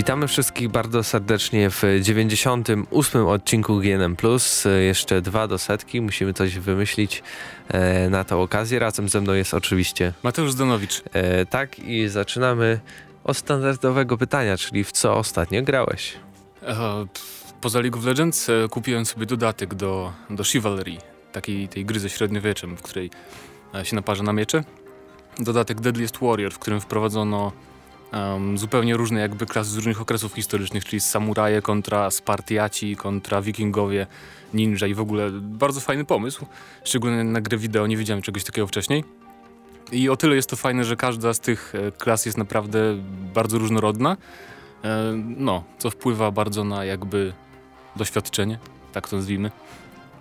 Witamy wszystkich bardzo serdecznie w 98 odcinku GNM+. Jeszcze dwa do setki. Musimy coś wymyślić e, na tę okazję. Razem ze mną jest oczywiście Mateusz Zdanowicz. E, tak i zaczynamy od standardowego pytania, czyli w co ostatnio grałeś? E, poza League of Legends kupiłem sobie dodatek do, do Chivalry, takiej tej gry ze średniowieczem, w której się naparza na miecze. Dodatek Deadliest Warrior, w którym wprowadzono um, zupełnie różne jakby klasy z różnych okresów historycznych, czyli samuraje kontra Spartiaci, kontra wikingowie, ninja i w ogóle bardzo fajny pomysł. Szczególnie na grę wideo, nie widziałem czegoś takiego wcześniej. I o tyle jest to fajne, że każda z tych e, klas jest naprawdę bardzo różnorodna, e, no, co wpływa bardzo na jakby doświadczenie, tak to nazwijmy.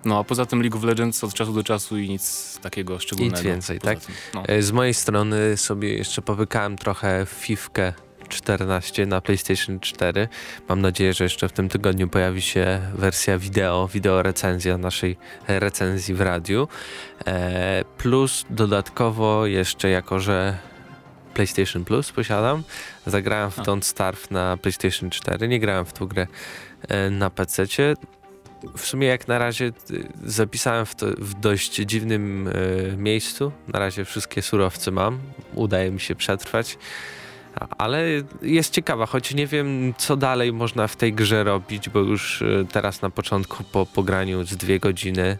No a poza tym League of Legends od czasu do czasu i nic takiego szczególnego. Nic więcej, tak? No. E, z mojej strony sobie jeszcze powykałem trochę Fifkę 14 na PlayStation 4. Mam nadzieję, że jeszcze w tym tygodniu pojawi się wersja wideo, wideo recenzja naszej recenzji w radiu. E, plus dodatkowo jeszcze jako, że PlayStation Plus posiadam, zagrałem w Don't Starve na PlayStation 4. Nie grałem w tą grę e, na PC w sumie jak na razie y, zapisałem w, to, w dość dziwnym y, miejscu. Na razie wszystkie surowce mam. Udaje mi się przetrwać. Ale jest ciekawa, choć nie wiem, co dalej można w tej grze robić, bo już y, teraz na początku, po pograniu z dwie godziny,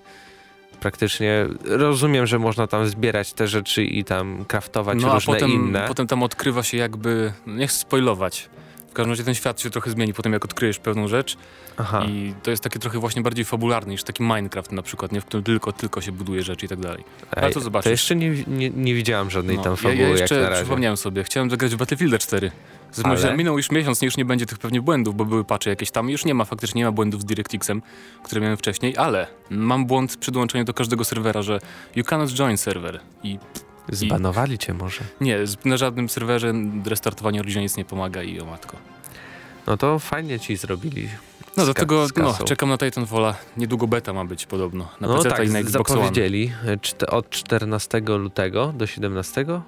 praktycznie rozumiem, że można tam zbierać te rzeczy i tam kraftować no, różne potem, inne. potem tam odkrywa się jakby, nie chcę spoilować, w każdym razie ten świat się trochę zmieni potem, jak odkryjesz pewną rzecz. Aha. I to jest takie trochę właśnie bardziej fabularny niż taki Minecraft na przykład, nie? w którym tylko, tylko się buduje rzeczy i tak dalej. Ale to zobaczysz. To jeszcze nie, nie, nie widziałem żadnej no, tam fabuły ja, ja jeszcze jak na razie. przypomniałem sobie, chciałem zagrać w Battlefield 4. Zresztą Ale... minął już miesiąc, już nie będzie tych pewnie błędów, bo były pacze jakieś tam. Już nie ma, faktycznie nie ma błędów z DirectXem, które miałem wcześniej, ale mam błąd przy dołączeniu do każdego serwera, że you cannot join server i Zbanowali cię może? Nie, na żadnym serwerze restartowanie origina nic nie pomaga i o matko. No to fajnie ci zrobili. No do tego no, czekam na Titanfalla. Niedługo beta ma być podobno. Na no PC tak, i na Xbox zapowiedzieli One. od 14 lutego do 17. Jakoś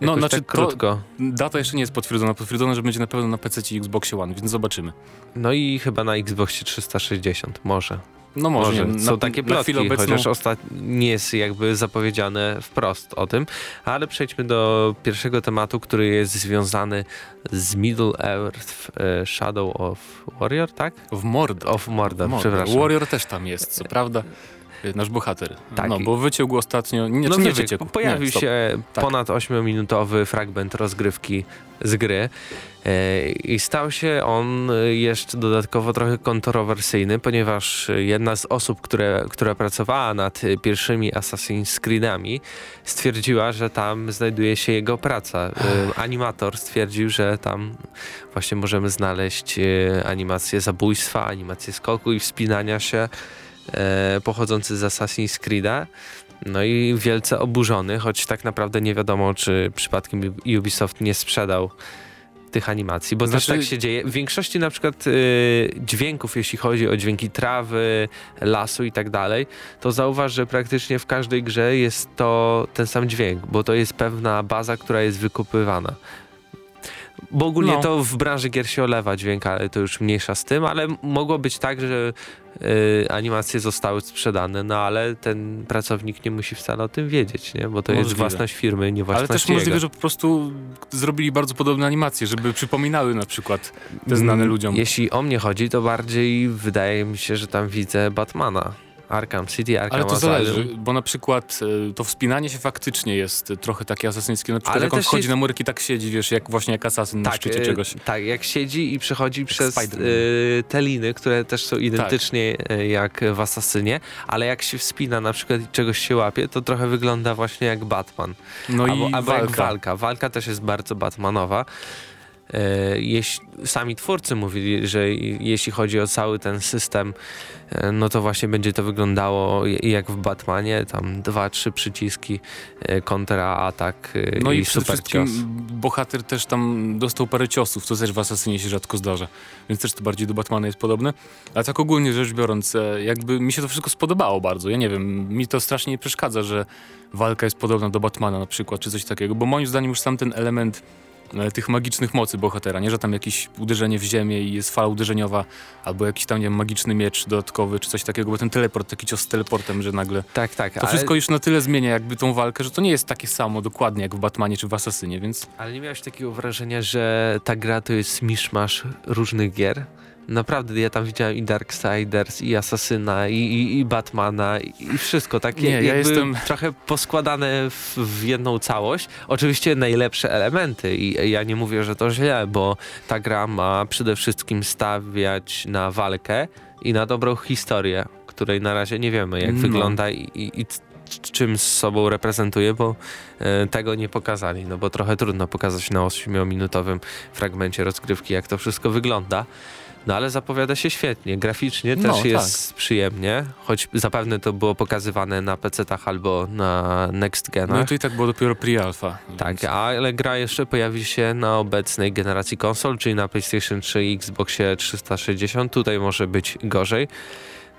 no, znaczy tak krótko. Data jeszcze nie jest potwierdzona. Potwierdzone, że będzie na pewno na PC i Xbox One, więc zobaczymy. No i chyba na Xboxie 360, może. No może. może. Są na, takie plotki, obecną... chociaż ostat... nie jest jakby zapowiedziane wprost o tym. Ale przejdźmy do pierwszego tematu, który jest związany z Middle Earth e, Shadow of Warrior, tak? W Mordor. Of Mordor, Mordor. przepraszam. Warrior też tam jest, co prawda. Nasz bohater. Tak. No, bo wyciął go ostatnio. Nie, no, nie wyciekł. Pojawił nie, się tak. ponad 8-minutowy fragment rozgrywki z gry. E, I stał się on jeszcze dodatkowo trochę kontrowersyjny, ponieważ jedna z osób, które, która pracowała nad pierwszymi Assassin's Creedami stwierdziła, że tam znajduje się jego praca. E, animator stwierdził, że tam właśnie możemy znaleźć e, animację zabójstwa, animację skoku i wspinania się pochodzący z Assassin's Creed'a. No i wielce oburzony, choć tak naprawdę nie wiadomo, czy przypadkiem Ubisoft nie sprzedał tych animacji, bo znaczy... też tak się dzieje. W większości na przykład y, dźwięków, jeśli chodzi o dźwięki trawy, lasu i tak dalej, to zauważ, że praktycznie w każdej grze jest to ten sam dźwięk, bo to jest pewna baza, która jest wykupywana. Bo ogólnie no. to w branży gier się olewa dźwięk, ale to już mniejsza z tym, ale mogło być tak, że y, animacje zostały sprzedane, no ale ten pracownik nie musi wcale o tym wiedzieć, nie? bo to możliwe. jest własność firmy, nie własność Ale też jego. możliwe, że po prostu zrobili bardzo podobne animacje, żeby przypominały na przykład te znane mm, ludziom. Jeśli o mnie chodzi, to bardziej wydaje mi się, że tam widzę Batmana. Arkham City, Arkham Ale to Asylum. zależy, bo na przykład e, to wspinanie się faktycznie jest trochę takie asasyńskie. Na przykład Ale jak on wchodzi jest... na murki, tak siedzi, wiesz, jak właśnie jak asasyn tak, na szczycie e, czegoś. Tak, jak siedzi i przechodzi jak przez e, te liny, które też są identycznie tak. jak w Asasynie, ale jak się wspina na przykład i czegoś się łapie, to trochę wygląda właśnie jak Batman. No albo, i albo walka. jak walka. Walka też jest bardzo Batmanowa. E, jeśli, sami twórcy mówili, że jeśli chodzi o cały ten system, e, no to właśnie będzie to wyglądało jak w Batmanie, tam dwa, trzy przyciski, e, kontra, atak no i, i super cios. bohater też tam dostał parę ciosów, co też w Asasynie się rzadko zdarza, więc też to bardziej do Batmana jest podobne. A tak ogólnie rzecz biorąc, jakby mi się to wszystko spodobało bardzo. Ja nie wiem, mi to strasznie nie przeszkadza, że walka jest podobna do Batmana na przykład, czy coś takiego, bo moim zdaniem już sam ten element tych magicznych mocy bohatera, nie, że tam jakieś uderzenie w ziemię i jest fala uderzeniowa, albo jakiś tam, nie wiem, magiczny miecz dodatkowy, czy coś takiego, bo ten teleport, taki cios z teleportem, że nagle... Tak, tak. To ale... wszystko już na tyle zmienia jakby tą walkę, że to nie jest takie samo dokładnie jak w Batmanie czy w Asasynie, więc... Ale nie miałeś takiego wrażenia, że ta gra to jest miszmasz różnych gier? Naprawdę, ja tam widziałem i Darksiders, i Asasyna, i, i, i Batmana, i, i, wszystko. Takie Nie, ja jestem... trochę poskładane w, w, jedną całość. Oczywiście najlepsze elementy i ja nie mówię, że to źle, bo ta gra ma przede wszystkim stawiać na walkę i na dobrą historię, której na razie nie wiemy, jak no. wygląda i, i, czym z sobą reprezentuje, bo e, tego nie pokazali, no bo trochę trudno pokazać na 8-minutowym fragmencie rozgrywki, jak to wszystko wygląda. No ale zapowiada się świetnie. Graficznie też no, jest tak. przyjemnie, choć zapewne to było pokazywane na PC-tach albo na Next Genach. No to i tak było dopiero pre-alpha. Tak, więc... ale gra jeszcze pojawi się na obecnej generacji konsol, czyli na PlayStation 3 i Xboxie 360. Tutaj może być gorzej.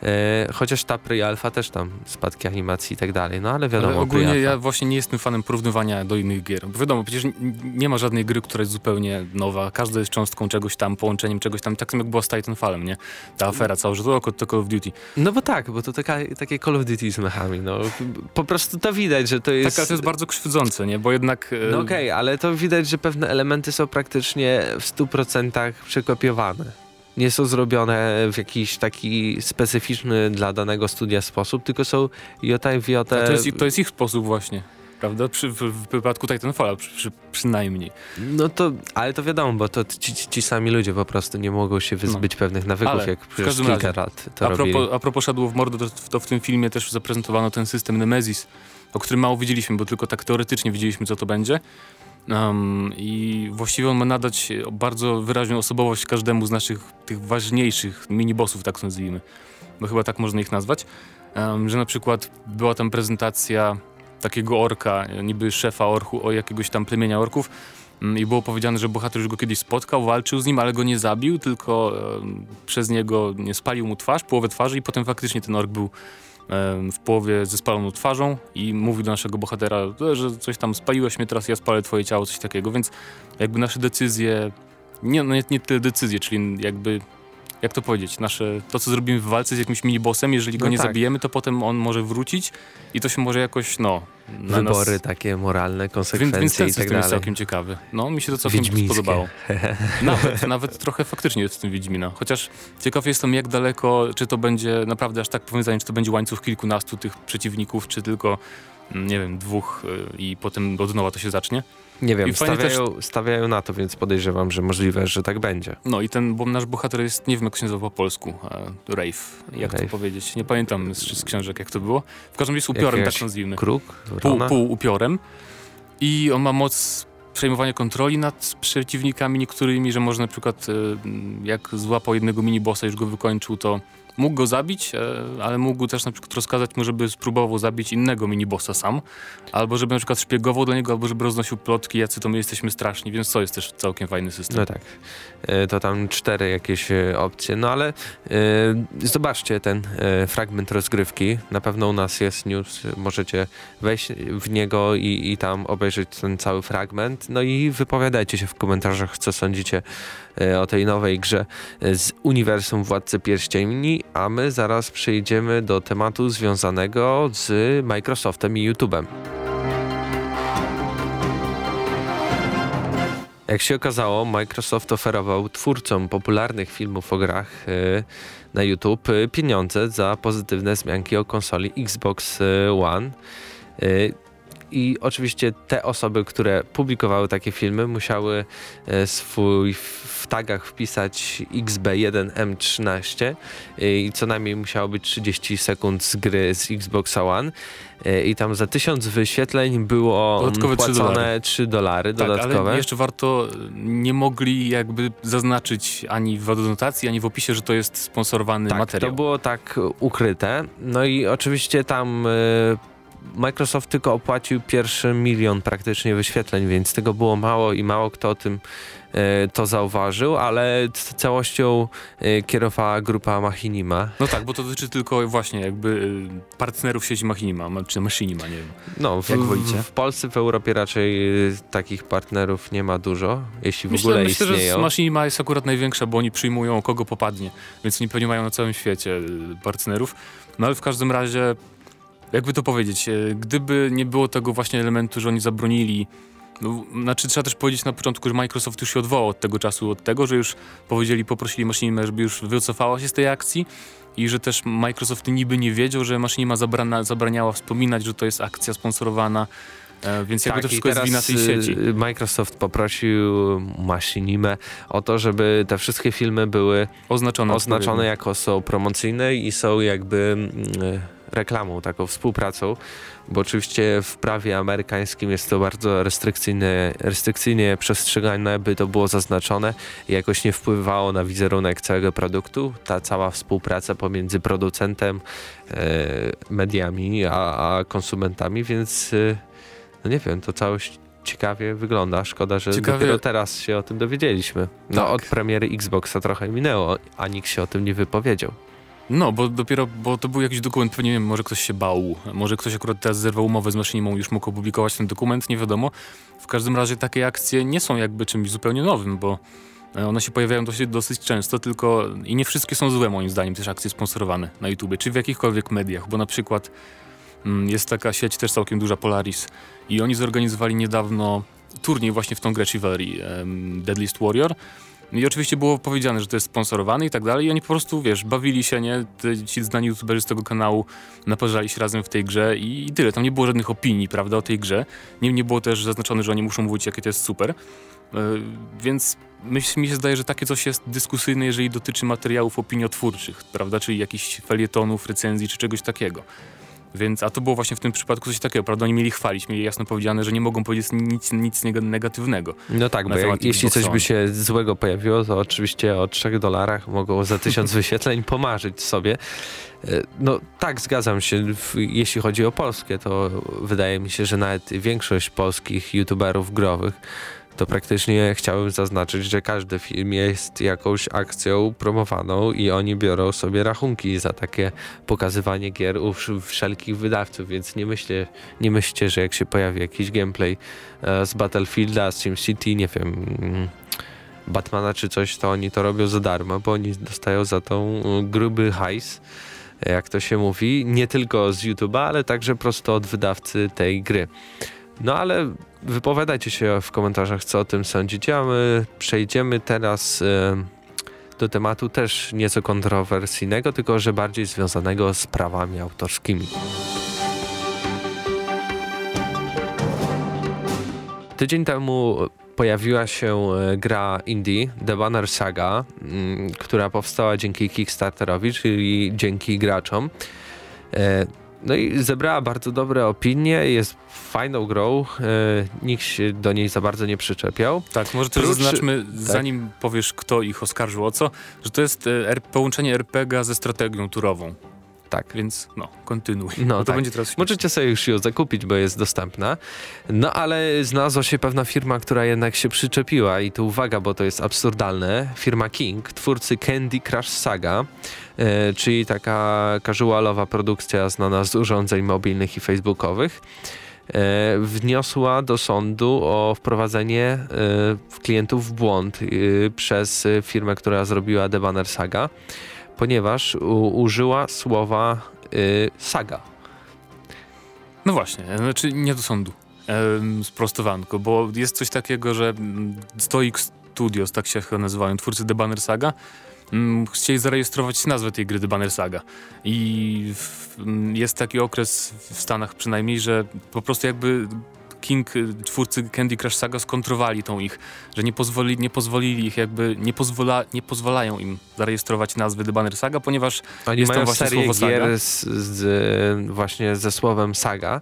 E, chociaż ta pre alfa też tam spadki animacji i tak dalej, no ale wiadomo. Ale ogólnie ja właśnie nie jestem fanem porównywania do innych gier. Bo wiadomo, przecież nie ma żadnej gry, która jest zupełnie nowa. Każda jest cząstką czegoś tam, połączeniem czegoś tam. Tak samo jak było z Titanfallem, nie? Ta afera cała, że to, to Call of Duty. No bo tak, bo to taka, takie Call of Duty z mechami, no. Po prostu to widać, że to jest... Tak, ale to jest bardzo krzywdzące, nie? Bo jednak... E, no okej, okay, ale to widać, że pewne elementy są praktycznie w 100% przekopiowane nie są zrobione w jakiś taki specyficzny dla danego studia sposób, tylko są jota w jota. To jest, to jest ich sposób właśnie prawda? Przy, w, w wypadku Titanfalla przy, przy, przynajmniej. No to, ale to wiadomo, bo to ci, ci sami ludzie po prostu nie mogą się wyzbyć no. pewnych nawyków, ale jak przez kilka razie, lat to a propos, a propos Shadow of Mordor, to, to, w tym filmie też zaprezentowano ten system Nemesis, o którym mało widzieliśmy, bo tylko tak teoretycznie widzieliśmy, co to będzie. Um, I właściwie on ma nadać bardzo wyraźną osobowość każdemu z naszych tych ważniejszych minibossów, tak nazwijmy, bo chyba tak można ich nazwać. Um, że na przykład była tam prezentacja takiego orka, niby szefa orchu, o jakiegoś tam plemienia orków i było powiedziane, że bohater już go kiedyś spotkał, walczył z nim, ale go nie zabił, tylko przez niego nie spalił mu twarz, połowę twarzy i potem faktycznie ten ork był w połowie ze spaloną twarzą i mówi do naszego bohatera, że coś tam spaliłeś mnie, teraz ja spalę twoje ciało, coś takiego, więc jakby nasze decyzje, nie, no nie, nie tyle decyzje, czyli jakby jak to powiedzieć, nasze, to co zrobimy w walce z jakimś minibossem, jeżeli go no nie tak. zabijemy, to potem on może wrócić i to się może jakoś, no... Wybory nas... takie moralne, konsekwencje więc, więc i tak dalej. jest całkiem ciekawy. No, mi się to całkiem spodobało. nawet, nawet trochę faktycznie jest w tym Wiedźmina. Chociaż ciekaw jestem, jak daleko, czy to będzie naprawdę aż tak powiązanie, czy to będzie łańcuch kilkunastu tych przeciwników, czy tylko, mm, nie wiem, dwóch y, i potem od nowa to się zacznie. Nie wiem, stawiają, też... stawiają na to, więc podejrzewam, że możliwe, że tak będzie. No i ten, bo nasz bohater jest, nie wiem jak się nazywa po polsku, e, Rafe, jak Rafe. to powiedzieć, nie pamiętam z, z książek jak to było. W każdym razie jest upiorem, Jakieś tak nazwijmy. Kruk? Pół, pół upiorem i on ma moc przejmowania kontroli nad przeciwnikami niektórymi, że może na przykład e, jak złapał jednego minibossa już go wykończył, to Mógł go zabić, e, ale mógł też na przykład rozkazać mu, żeby spróbował zabić innego minibossa sam, albo żeby na przykład szpiegował dla niego, albo żeby roznosił plotki, jacy to my jesteśmy straszni, więc to jest też całkiem fajny system. No tak. E, to tam cztery jakieś e, opcje, no ale zobaczcie ten fragment rozgrywki. Na pewno u nas jest news, możecie wejść w niego i, i tam obejrzeć ten cały fragment. No i wypowiadajcie się w komentarzach, co sądzicie o tej nowej grze z uniwersum Władcy Pierścieni, a my zaraz przejdziemy do tematu związanego z Microsoftem i YouTube'em. Jak się okazało, Microsoft oferował twórcom popularnych filmów o grach e, na YouTube e, pieniądze za pozytywne zmianki o konsoli Xbox One. E, i oczywiście te osoby, które publikowały takie filmy, musiały e, swój w tagach wpisać XB1M13 e, i co najmniej musiało być 30 sekund z gry z Xbox One e, i tam za 1000 wyświetleń było Dodatkowe płacone 3 dolary, tak, dodatkowe. Ale jeszcze warto, nie mogli jakby zaznaczyć ani w adnotacji, ani w opisie, że to jest sponsorowany tak, materiał. to było tak ukryte. No i oczywiście tam Microsoft tylko opłacił pierwszy milion praktycznie wyświetleń, więc tego było mało i mało kto o tym E, to zauważył, ale całością e, kierowała grupa Machinima. No tak, bo to dotyczy tylko właśnie jakby e, partnerów sieci Machinima, czy Machinima, nie wiem. No, w, jak w, w Polsce, w Europie raczej takich partnerów nie ma dużo, jeśli w myślę, ogóle myślę, istnieją. że Machinima jest akurat największa, bo oni przyjmują kogo popadnie, więc nie pewnie mają na całym świecie partnerów. No ale w każdym razie, jakby to powiedzieć, gdyby nie było tego właśnie elementu, że oni zabronili no, znaczy trzeba też powiedzieć na początku, że Microsoft już się odwołał od tego czasu, od tego, że już powiedzieli, poprosili Machinima, żeby już wycofała się z tej akcji i że też Microsoft niby nie wiedział, że Machinima zabrana, zabraniała wspominać, że to jest akcja sponsorowana. E, więc jakby tak, to wszystko jest wina tej sieci. Y, Microsoft poprosił Machinimę o to, żeby te wszystkie filmy były oznaczone, oznaczone jako są promocyjne i są jakby mm, reklamą, taką współpracą bo oczywiście w prawie amerykańskim jest to bardzo restrykcyjne, restrykcyjnie przestrzegane, by to było zaznaczone i jakoś nie wpływało na wizerunek całego produktu. Ta cała współpraca pomiędzy producentem, e, mediami, a, a, konsumentami, więc e, no nie wiem, to całość ciekawie wygląda. Szkoda, że ciekawie. dopiero teraz się o tym dowiedzieliśmy. No tak. od premiery Xboxa trochę minęło, a nikt się o tym nie wypowiedział. No, bo dopiero, bo to był jakiś dokument, pewnie nie wiem, może ktoś się bał, może ktoś akurat teraz zerwał umowę z maszynimą już mógł opublikować ten dokument, nie wiadomo. W każdym razie takie akcje nie są jakby czymś zupełnie nowym, bo e, one się pojawiają dosyć, dosyć często, tylko i nie wszystkie są złe moim zdaniem też akcje sponsorowane na YouTube, czy w jakichkolwiek mediach, bo na przykład mm, jest taka sieć też całkiem duża Polaris i oni zorganizowali niedawno turniej właśnie w tą grę Chivalry, Deadliest Warrior i oczywiście było powiedziane, że to jest sponsorowane i tak dalej i oni po prostu, wiesz, bawili się, nie? Ci znani youtuberzy z tego kanału naparzali się razem w tej grze i, i tyle. Tam nie było żadnych opinii, prawda, o tej grze. Nie, nie było też zaznaczone, że oni muszą mówić, jakie to jest super. Yy, więc myśl, mi się zdaje, że takie coś jest dyskusyjne, jeżeli dotyczy materiałów opiniotwórczych, prawda, czyli jakichś felietonów, recenzji czy czegoś takiego. Więc, a to było właśnie w tym przypadku coś takiego, prawda? Oni mieli chwalić, mieli jasno powiedziane, że nie mogą powiedzieć nic, nic negatywnego. No tak, bo jak, jeśli coś by się złego pojawiło, to oczywiście o 3 dolarach mogą za tysiąc wyświetleń pomarzyć sobie. E, no tak, zgadzam się. Jeśli chodzi o Polskę, to wydaje mi się, że nawet większość polskich youtuberów growych to praktycznie chciałbym zaznaczyć, że każdy film jest jakąś akcją promowaną i oni biorą sobie rachunki za takie pokazywanie gier u wszelkich wydawców, więc nie myślę, nie myślcie, że jak się pojawi jakiś gameplay e, z Battlefielda, z City, nie wiem, mm, Batmana czy coś, to oni to robią za darmo, bo oni dostają za tą gruby hajs jak to się mówi, nie tylko z YouTube'a, ale także prosto od wydawcy tej gry. No ale wypowiadajcie się w komentarzach, co o tym sądzicie, a my przejdziemy teraz do tematu też nieco kontrowersyjnego, tylko że bardziej związanego z prawami autorskimi. Tydzień temu pojawiła się e, gra indie The Banner Saga, mm, która powstała dzięki Kickstarterowi, czyli dzięki graczom. No i zebrała bardzo dobre opinie, jest fajną grą, e, nikt się do niej za bardzo nie przyczepiał. Tak, może też Prócz... zaznaczmy, tak. zanim powiesz kto ich oskarżył o co, że to jest e, połączenie RPG ze strategią turową. Tak. Więc no, kontynuuj. No, to tak. będzie teraz Możecie sobie już ją zakupić, bo jest dostępna. No ale znalazła się pewna firma, która jednak się przyczepiła i tu uwaga, bo to jest absurdalne. Firma King, twórcy Candy Crush Saga, e, czyli taka casualowa produkcja znana z urządzeń mobilnych i facebookowych e, wniosła do sądu o wprowadzenie e, klientów w błąd e, przez firmę, która zrobiła The Banner Saga ponieważ u, użyła słowa y, saga. No właśnie, znaczy nie do sądu. Ehm, sprostowanko, bo jest coś takiego, że Stoic Studios, tak się nazywają, twórcy The Banner Saga, mm, chcieli zarejestrować nazwę tej gry The Banner Saga. I w, jest taki okres w Stanach przynajmniej, że po prostu jakby King, y, twórcy Candy Crush Saga skontrowali tą ich, że nie, pozwoli, nie pozwolili ich jakby, nie, pozwola, nie pozwalają im zarejestrować nazwy The Banner Saga, ponieważ Oni jest mają właśnie słowo saga. Z, z, właśnie ze słowem saga.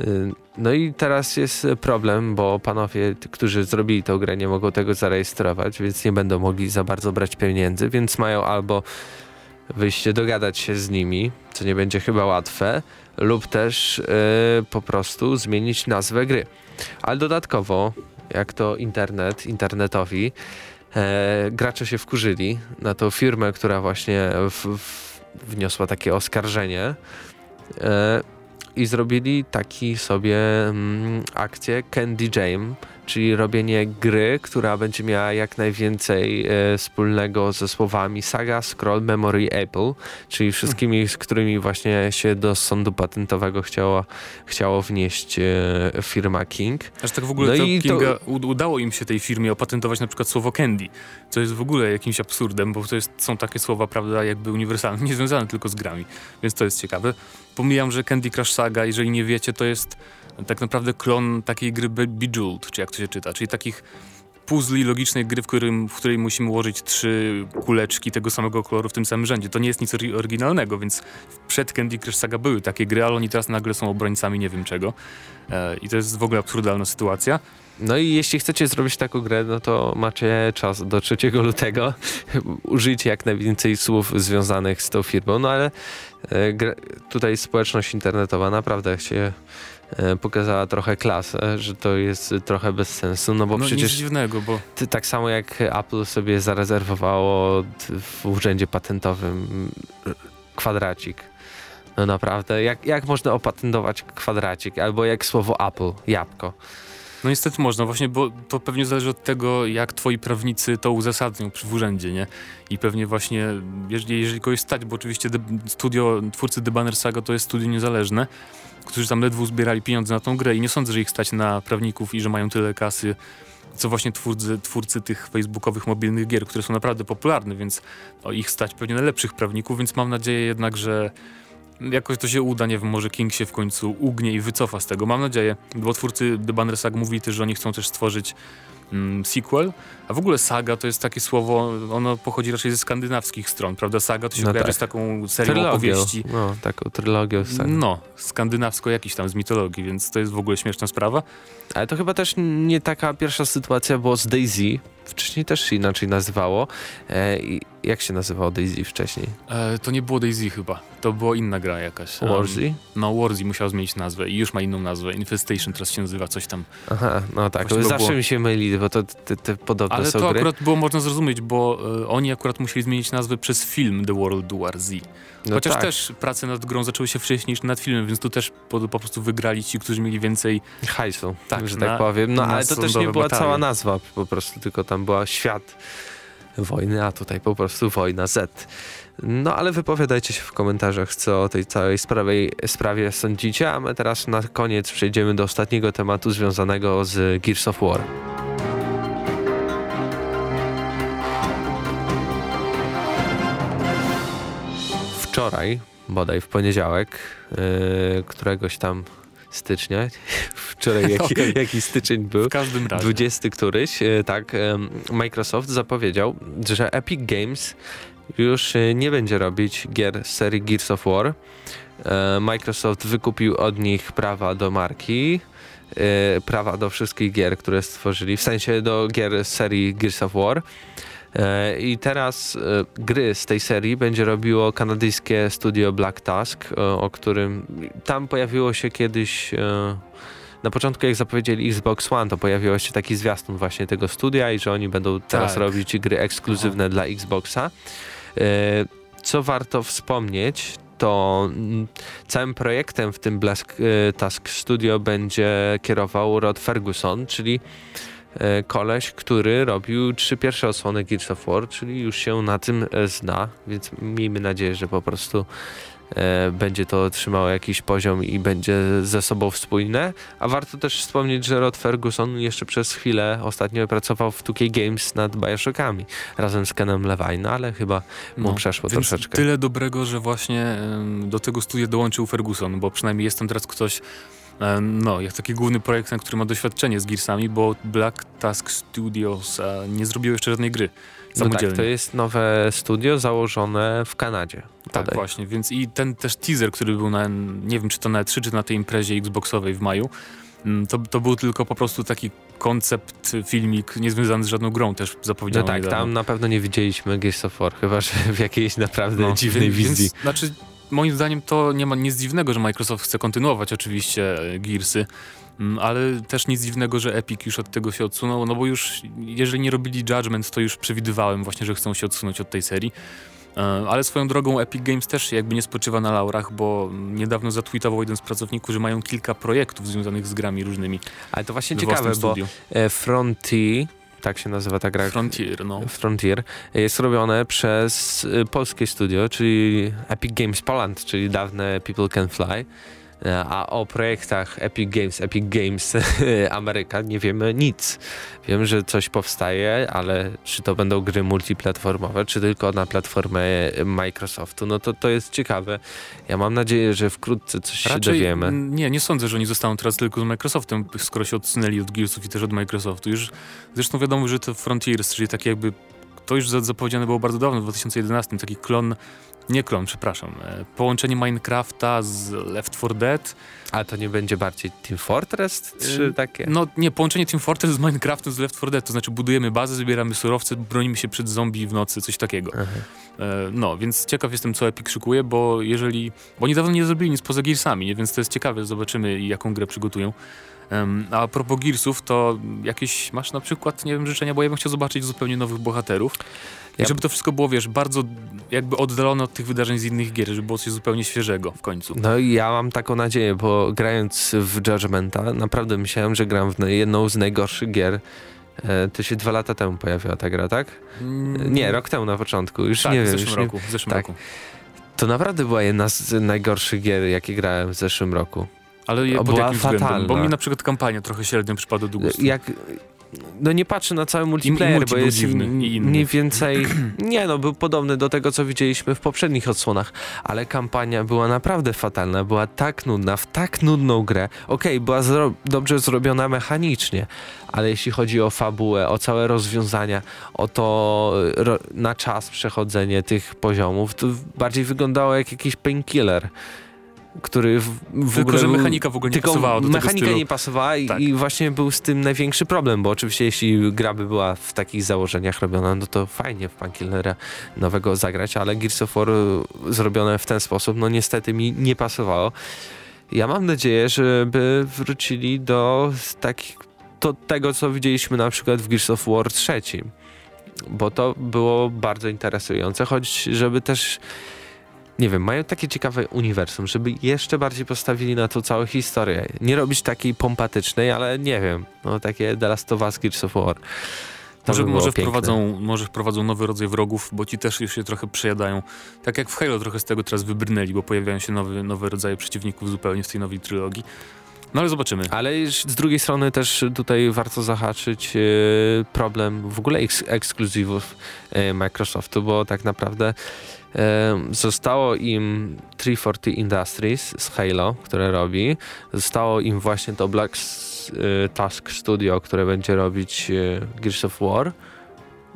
Y, no i teraz jest problem, bo panowie, którzy zrobili tę grę, nie mogą tego zarejestrować, więc nie będą mogli za bardzo brać pieniędzy, więc mają albo wyjść dogadać się z nimi, co nie będzie chyba łatwe, lub też y, po prostu zmienić nazwę gry. Ale dodatkowo, jak to internet, internetowi, e, gracze się wkurzyli na tą firmę, która właśnie w, w, wniosła takie oskarżenie e, i zrobili taki sobie mm, akcję Candy Jam, czyli robienie gry, która będzie miała jak najwięcej e, wspólnego ze słowami Saga, Scroll, Memory, Apple, czyli wszystkimi, z którymi właśnie się do sądu patentowego chciało, chciało wnieść e, firma King. Aż tak w ogóle No to i to- Kinga, u- udało im się tej firmie opatentować na przykład słowo candy, co jest w ogóle jakimś absurdem, bo to jest, są takie słowa, prawda, jakby uniwersalne, nie związane tylko z grami, więc to jest ciekawe. Pomijam, że Candy Crush Saga, jeżeli nie wiecie, to jest tak naprawdę klon takiej gry Be- Bejeweled, czy jak to się czyta, czyli takich puzli logicznej gry, w, którym, w której musimy ułożyć trzy kuleczki tego samego koloru w tym samym rzędzie. To nie jest nic oryginalnego, więc przed Candy Crush Saga były takie gry, ale oni teraz nagle są obrońcami nie wiem czego. E, I to jest w ogóle absurdalna sytuacja. No i jeśli chcecie zrobić taką grę, no to macie czas do 3 lutego. Użyjcie jak najwięcej słów związanych z tą firmą, no ale e, tutaj społeczność internetowa naprawdę się pokazała trochę klasę, że to jest trochę bez sensu, no bo no nic przecież dziwnego, bo ty, tak samo jak Apple sobie zarezerwowało w urzędzie patentowym kwadracik. No naprawdę, jak, jak można opatentować kwadracik? Albo jak słowo Apple, jabłko. No niestety można właśnie, bo to pewnie zależy od tego, jak twoi prawnicy to uzasadnią w urzędzie, nie? I pewnie właśnie, jeżeli, jeżeli kogoś stać, bo oczywiście studio, twórcy The Banner Saga to jest studio niezależne, którzy tam ledwo zbierali pieniądze na tą grę i nie sądzę, że ich stać na prawników i że mają tyle kasy, co właśnie twórcy, twórcy tych facebookowych mobilnych gier, które są naprawdę popularne, więc o, ich stać pewnie na lepszych prawników, więc mam nadzieję jednak, że jakoś to się uda, nie wiem, może King się w końcu ugnie i wycofa z tego. Mam nadzieję, bo twórcy The Banner Saga mówili też, że oni chcą też stworzyć mm, sequel, a w ogóle saga to jest takie słowo, ono pochodzi raczej ze skandynawskich stron, prawda? Saga to się No kojarzy tak. z taką serią Trylogią. opowieści. No, taką trylogią. No, skandynawsko jakiś tam z mitologii, więc to jest w ogóle śmieszna sprawa. Ale to chyba też nie taka pierwsza sytuacja było z Daisy. Wcześniej też się inaczej nazywało. E, i jak się nazywało Daisy wcześniej? E, to nie było Daisy chyba, to była inna gra jakaś. Warzy? no, Warzy musiał zmienić nazwę i już ma inną nazwę. Infestation teraz się nazywa, coś tam. Aha, no tak. Zawsze było- mi się myli, bo to te, te podobne Ale są to gry. akurat było można zrozumieć, bo e, oni akurat musieli zmienić nazwę przez film The World War Z. No Chociaż tak. też prace nad grą zaczęły się wcześniej niż nad filmem, więc tu też po, po prostu wygrali ci, którzy mieli więcej. hajsu, Tak, że na- tak powiem. No ale to też nie była batalie. cała nazwa, po prostu tylko tam była świat wojny, a tutaj po prostu wojna Z. No ale wypowiadajcie się w komentarzach, co o tej całej sprawie, sprawie sądzicie, a my teraz na koniec przejdziemy do ostatniego tematu związanego z Gears of War. Wczoraj, bodaj w poniedziałek, yy, któregoś tam stycznia, wczoraj jaki, Okej. jaki styczeń był, W każdym razie. 20 któryś, e, tak, Microsoft zapowiedział, że Epic Games już e, nie będzie robić gier z serii Gears of War. E, Microsoft wykupił od nich prawa do marki, prawa do wszystkich gier, które stworzyli, w sensie do gier z serii Gears of War. I teraz gry z tej serii będzie robiło kanadyjskie studio Black Tusk, e, o którym tam pojawiło się kiedyś na początku jak zapowiedzieli Xbox One, to pojawiło się taki zwiastun właśnie tego studia i że oni będą teraz Tak. robić gry ekskluzywne dla Xboxa. E, Co warto wspomnieć, to mm, całym projektem w tym Black e, Task Studio będzie kierował Rod Ferguson, czyli e, koleś, który robił trzy pierwsze osłony Gears of War, czyli już się na tym zna, więc miejmy nadzieję, że po prostu będzie to trzymało jakiś poziom i będzie ze sobą spójne. A warto też wspomnieć, że Rod Ferguson jeszcze przez chwilę ostatnio pracował w 2K Games nad Bioshockami razem z Kenem Levine, ale chyba mu przeszło No, więc troszeczkę. Tyle dobrego, że właśnie do tego studia dołączył Ferguson, bo przynajmniej jest tam teraz ktoś, no, jak taki główny projektant, który ma doświadczenie z Gearsami, bo Black Task Studios e, nie zrobił jeszcze żadnej gry No tak, to jest nowe studio założone w Kanadzie. Tak, właśnie, więc i ten też teaser, który był na, nie wiem czy to na E3, czy na tej imprezie Xboxowej w maju, Mm, to, to był tylko po prostu taki koncept, filmik niezwiązany z żadną grą też zapowiedziano No tak, niedawno. tam na pewno nie widzieliśmy Gears of War, chyba że w jakiejś naprawdę No, dziwnej więc- wizji. Więc, znaczy, moim zdaniem to nie ma nic dziwnego, że Microsoft chce kontynuować oczywiście e, Gearsy, ale też nic dziwnego, że Epic już od tego się odsunął, no bo już jeżeli nie robili Judgment, to już przewidywałem właśnie, że chcą się odsunąć od tej serii. E, Ale swoją drogą Epic Games też jakby nie spoczywa na laurach, bo niedawno zatweetował jeden z pracowników, że mają kilka projektów związanych z grami różnymi. Ale to właśnie we ciekawe, bo e, Frontier, tak się nazywa ta gra, Frontier, no. Frontier, jest robione przez e, polskie studio, czyli Epic Games Poland, czyli dawne People Can Fly. E, A o projektach Epic Games, Epic Games Ameryka nie wiemy nic. Wiem, że coś powstaje, ale czy to będą gry multiplatformowe, czy tylko na platformę Microsoftu, no to to jest ciekawe. Ja mam nadzieję, że wkrótce coś się dowiemy. Nie, nie sądzę, że oni zostaną teraz tylko z Microsoftem, skoro się odsunęli od Gearsów i też od Microsoftu. Już zresztą wiadomo, że to Frontiers, czyli takie jakby to już za- zapowiedziane było bardzo dawno, w 2011, taki klon, nie klon, przepraszam, e, połączenie Minecrafta z Left 4 Dead. A to nie będzie bardziej Team Fortress? Czy Y, takie? No nie, połączenie Team Fortress z Minecraftem z Left 4 Dead, to znaczy budujemy bazę, zbieramy surowce, bronimy się przed zombie w nocy, coś takiego. E, No, więc ciekaw jestem, co Epic szykuje, bo jeżeli. Bo oni dawno nie zrobili nic poza Gearsami, nie? więc to jest ciekawe, zobaczymy, jaką grę przygotują. A propos Gearsów, to jakieś masz na przykład, nie wiem, życzenia, bo ja bym chciał zobaczyć zupełnie nowych bohaterów. Ja- żeby to wszystko było, wiesz, bardzo jakby oddalone od tych wydarzeń z innych gier, żeby było coś zupełnie świeżego w końcu. No i ja mam taką nadzieję, bo grając w Judgmenta, naprawdę myślałem, że gram w jedną z najgorszych gier. E, To się dwa lata temu pojawiła ta gra, tak? Mm, Nie, rok temu na początku. Już tak, nie w wiem. zeszłym Już nie... roku. W zeszłym tak. roku. To naprawdę była jedna z najgorszych gier, jakie grałem w zeszłym roku. Ale je, była jakim względem? Bo fatalna. mi na przykład kampania trochę średnio przypadła do gustu. Jak. No nie patrzę na cały multiplayer, multi bo jest dziwny i mniej więcej. Nie no, był podobny do tego, co widzieliśmy w poprzednich odsłonach, ale kampania była naprawdę fatalna, była tak nudna, w tak nudną grę. Okej, była zro dobrze zrobiona mechanicznie, ale jeśli chodzi o fabułę, o całe rozwiązania, o to ro na czas przechodzenie tych poziomów, to bardziej wyglądało jak jakiś painkiller. Który w, w Tylko, ogóle że mechanika w ogóle nie pasowała do tego mechanika nie pasowała i, Tak. i właśnie był z tym największy problem, bo oczywiście jeśli gra by była w takich założeniach robiona, no to fajnie w Painkillera nowego zagrać, ale Gears of War y, zrobione w ten sposób, no niestety mi nie pasowało. Ja mam nadzieję, żeby wrócili do takich, do tego, co widzieliśmy na przykład w Gears of War 3, bo to było bardzo interesujące, choć żeby też nie wiem, mają takie ciekawe uniwersum, żeby jeszcze bardziej postawili na tą całą historię. Nie robić takiej pompatycznej, ale nie wiem, no takie The Last of Us Gears of War. To Może, by może, wprowadzą, może wprowadzą nowy rodzaj wrogów, bo ci też już się trochę przejadają. Tak jak w Halo trochę z tego teraz wybrnęli, bo pojawiają się nowe, nowe rodzaje przeciwników zupełnie w tej nowej trylogii. No ale zobaczymy. Ale z drugiej strony też tutaj warto zahaczyć e, problem w ogóle eks ekskluzywów e, Microsoftu, bo tak naprawdę zostało im 340 Industries z Halo, które robi. Zostało im właśnie to Black e, Task Studio, które będzie robić e, Gears of War.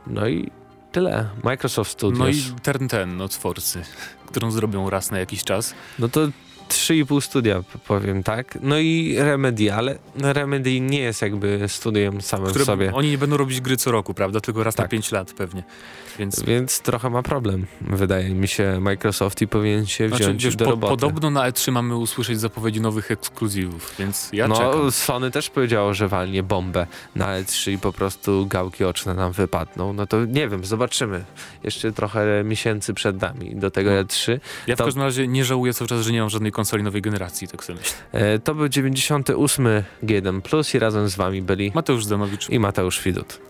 No i tyle. Microsoft Studios. No i ten, ten, no Forcy, którą zrobią raz na jakiś czas. No to 3,5 studia, powiem tak. No i Remedy, ale Remedy nie jest jakby studiem samym w Które, sobie. Oni nie będą robić gry co roku, prawda? Tylko raz na Tak. 5 lat pewnie. Więc Więc trochę ma problem, wydaje mi się, Microsoft i powinien się wziąć znaczy, wiesz, do po, roboty. podobno na E3 mamy usłyszeć zapowiedzi nowych ekskluzywów, więc ja no, czekam. Sony też powiedziało, że walnie bombę na E3 i po prostu gałki oczne nam wypadną. No to nie wiem, zobaczymy. Jeszcze trochę miesięcy przed nami do tego No. E3. Ja w to- każdym razie nie żałuję cały czas, że nie mam żadnej konsoli nowej generacji, tak sobie myślę. E, to był 98 G1 Plus i razem z wami byli Mateusz Zanowicz. i Mateusz Widut.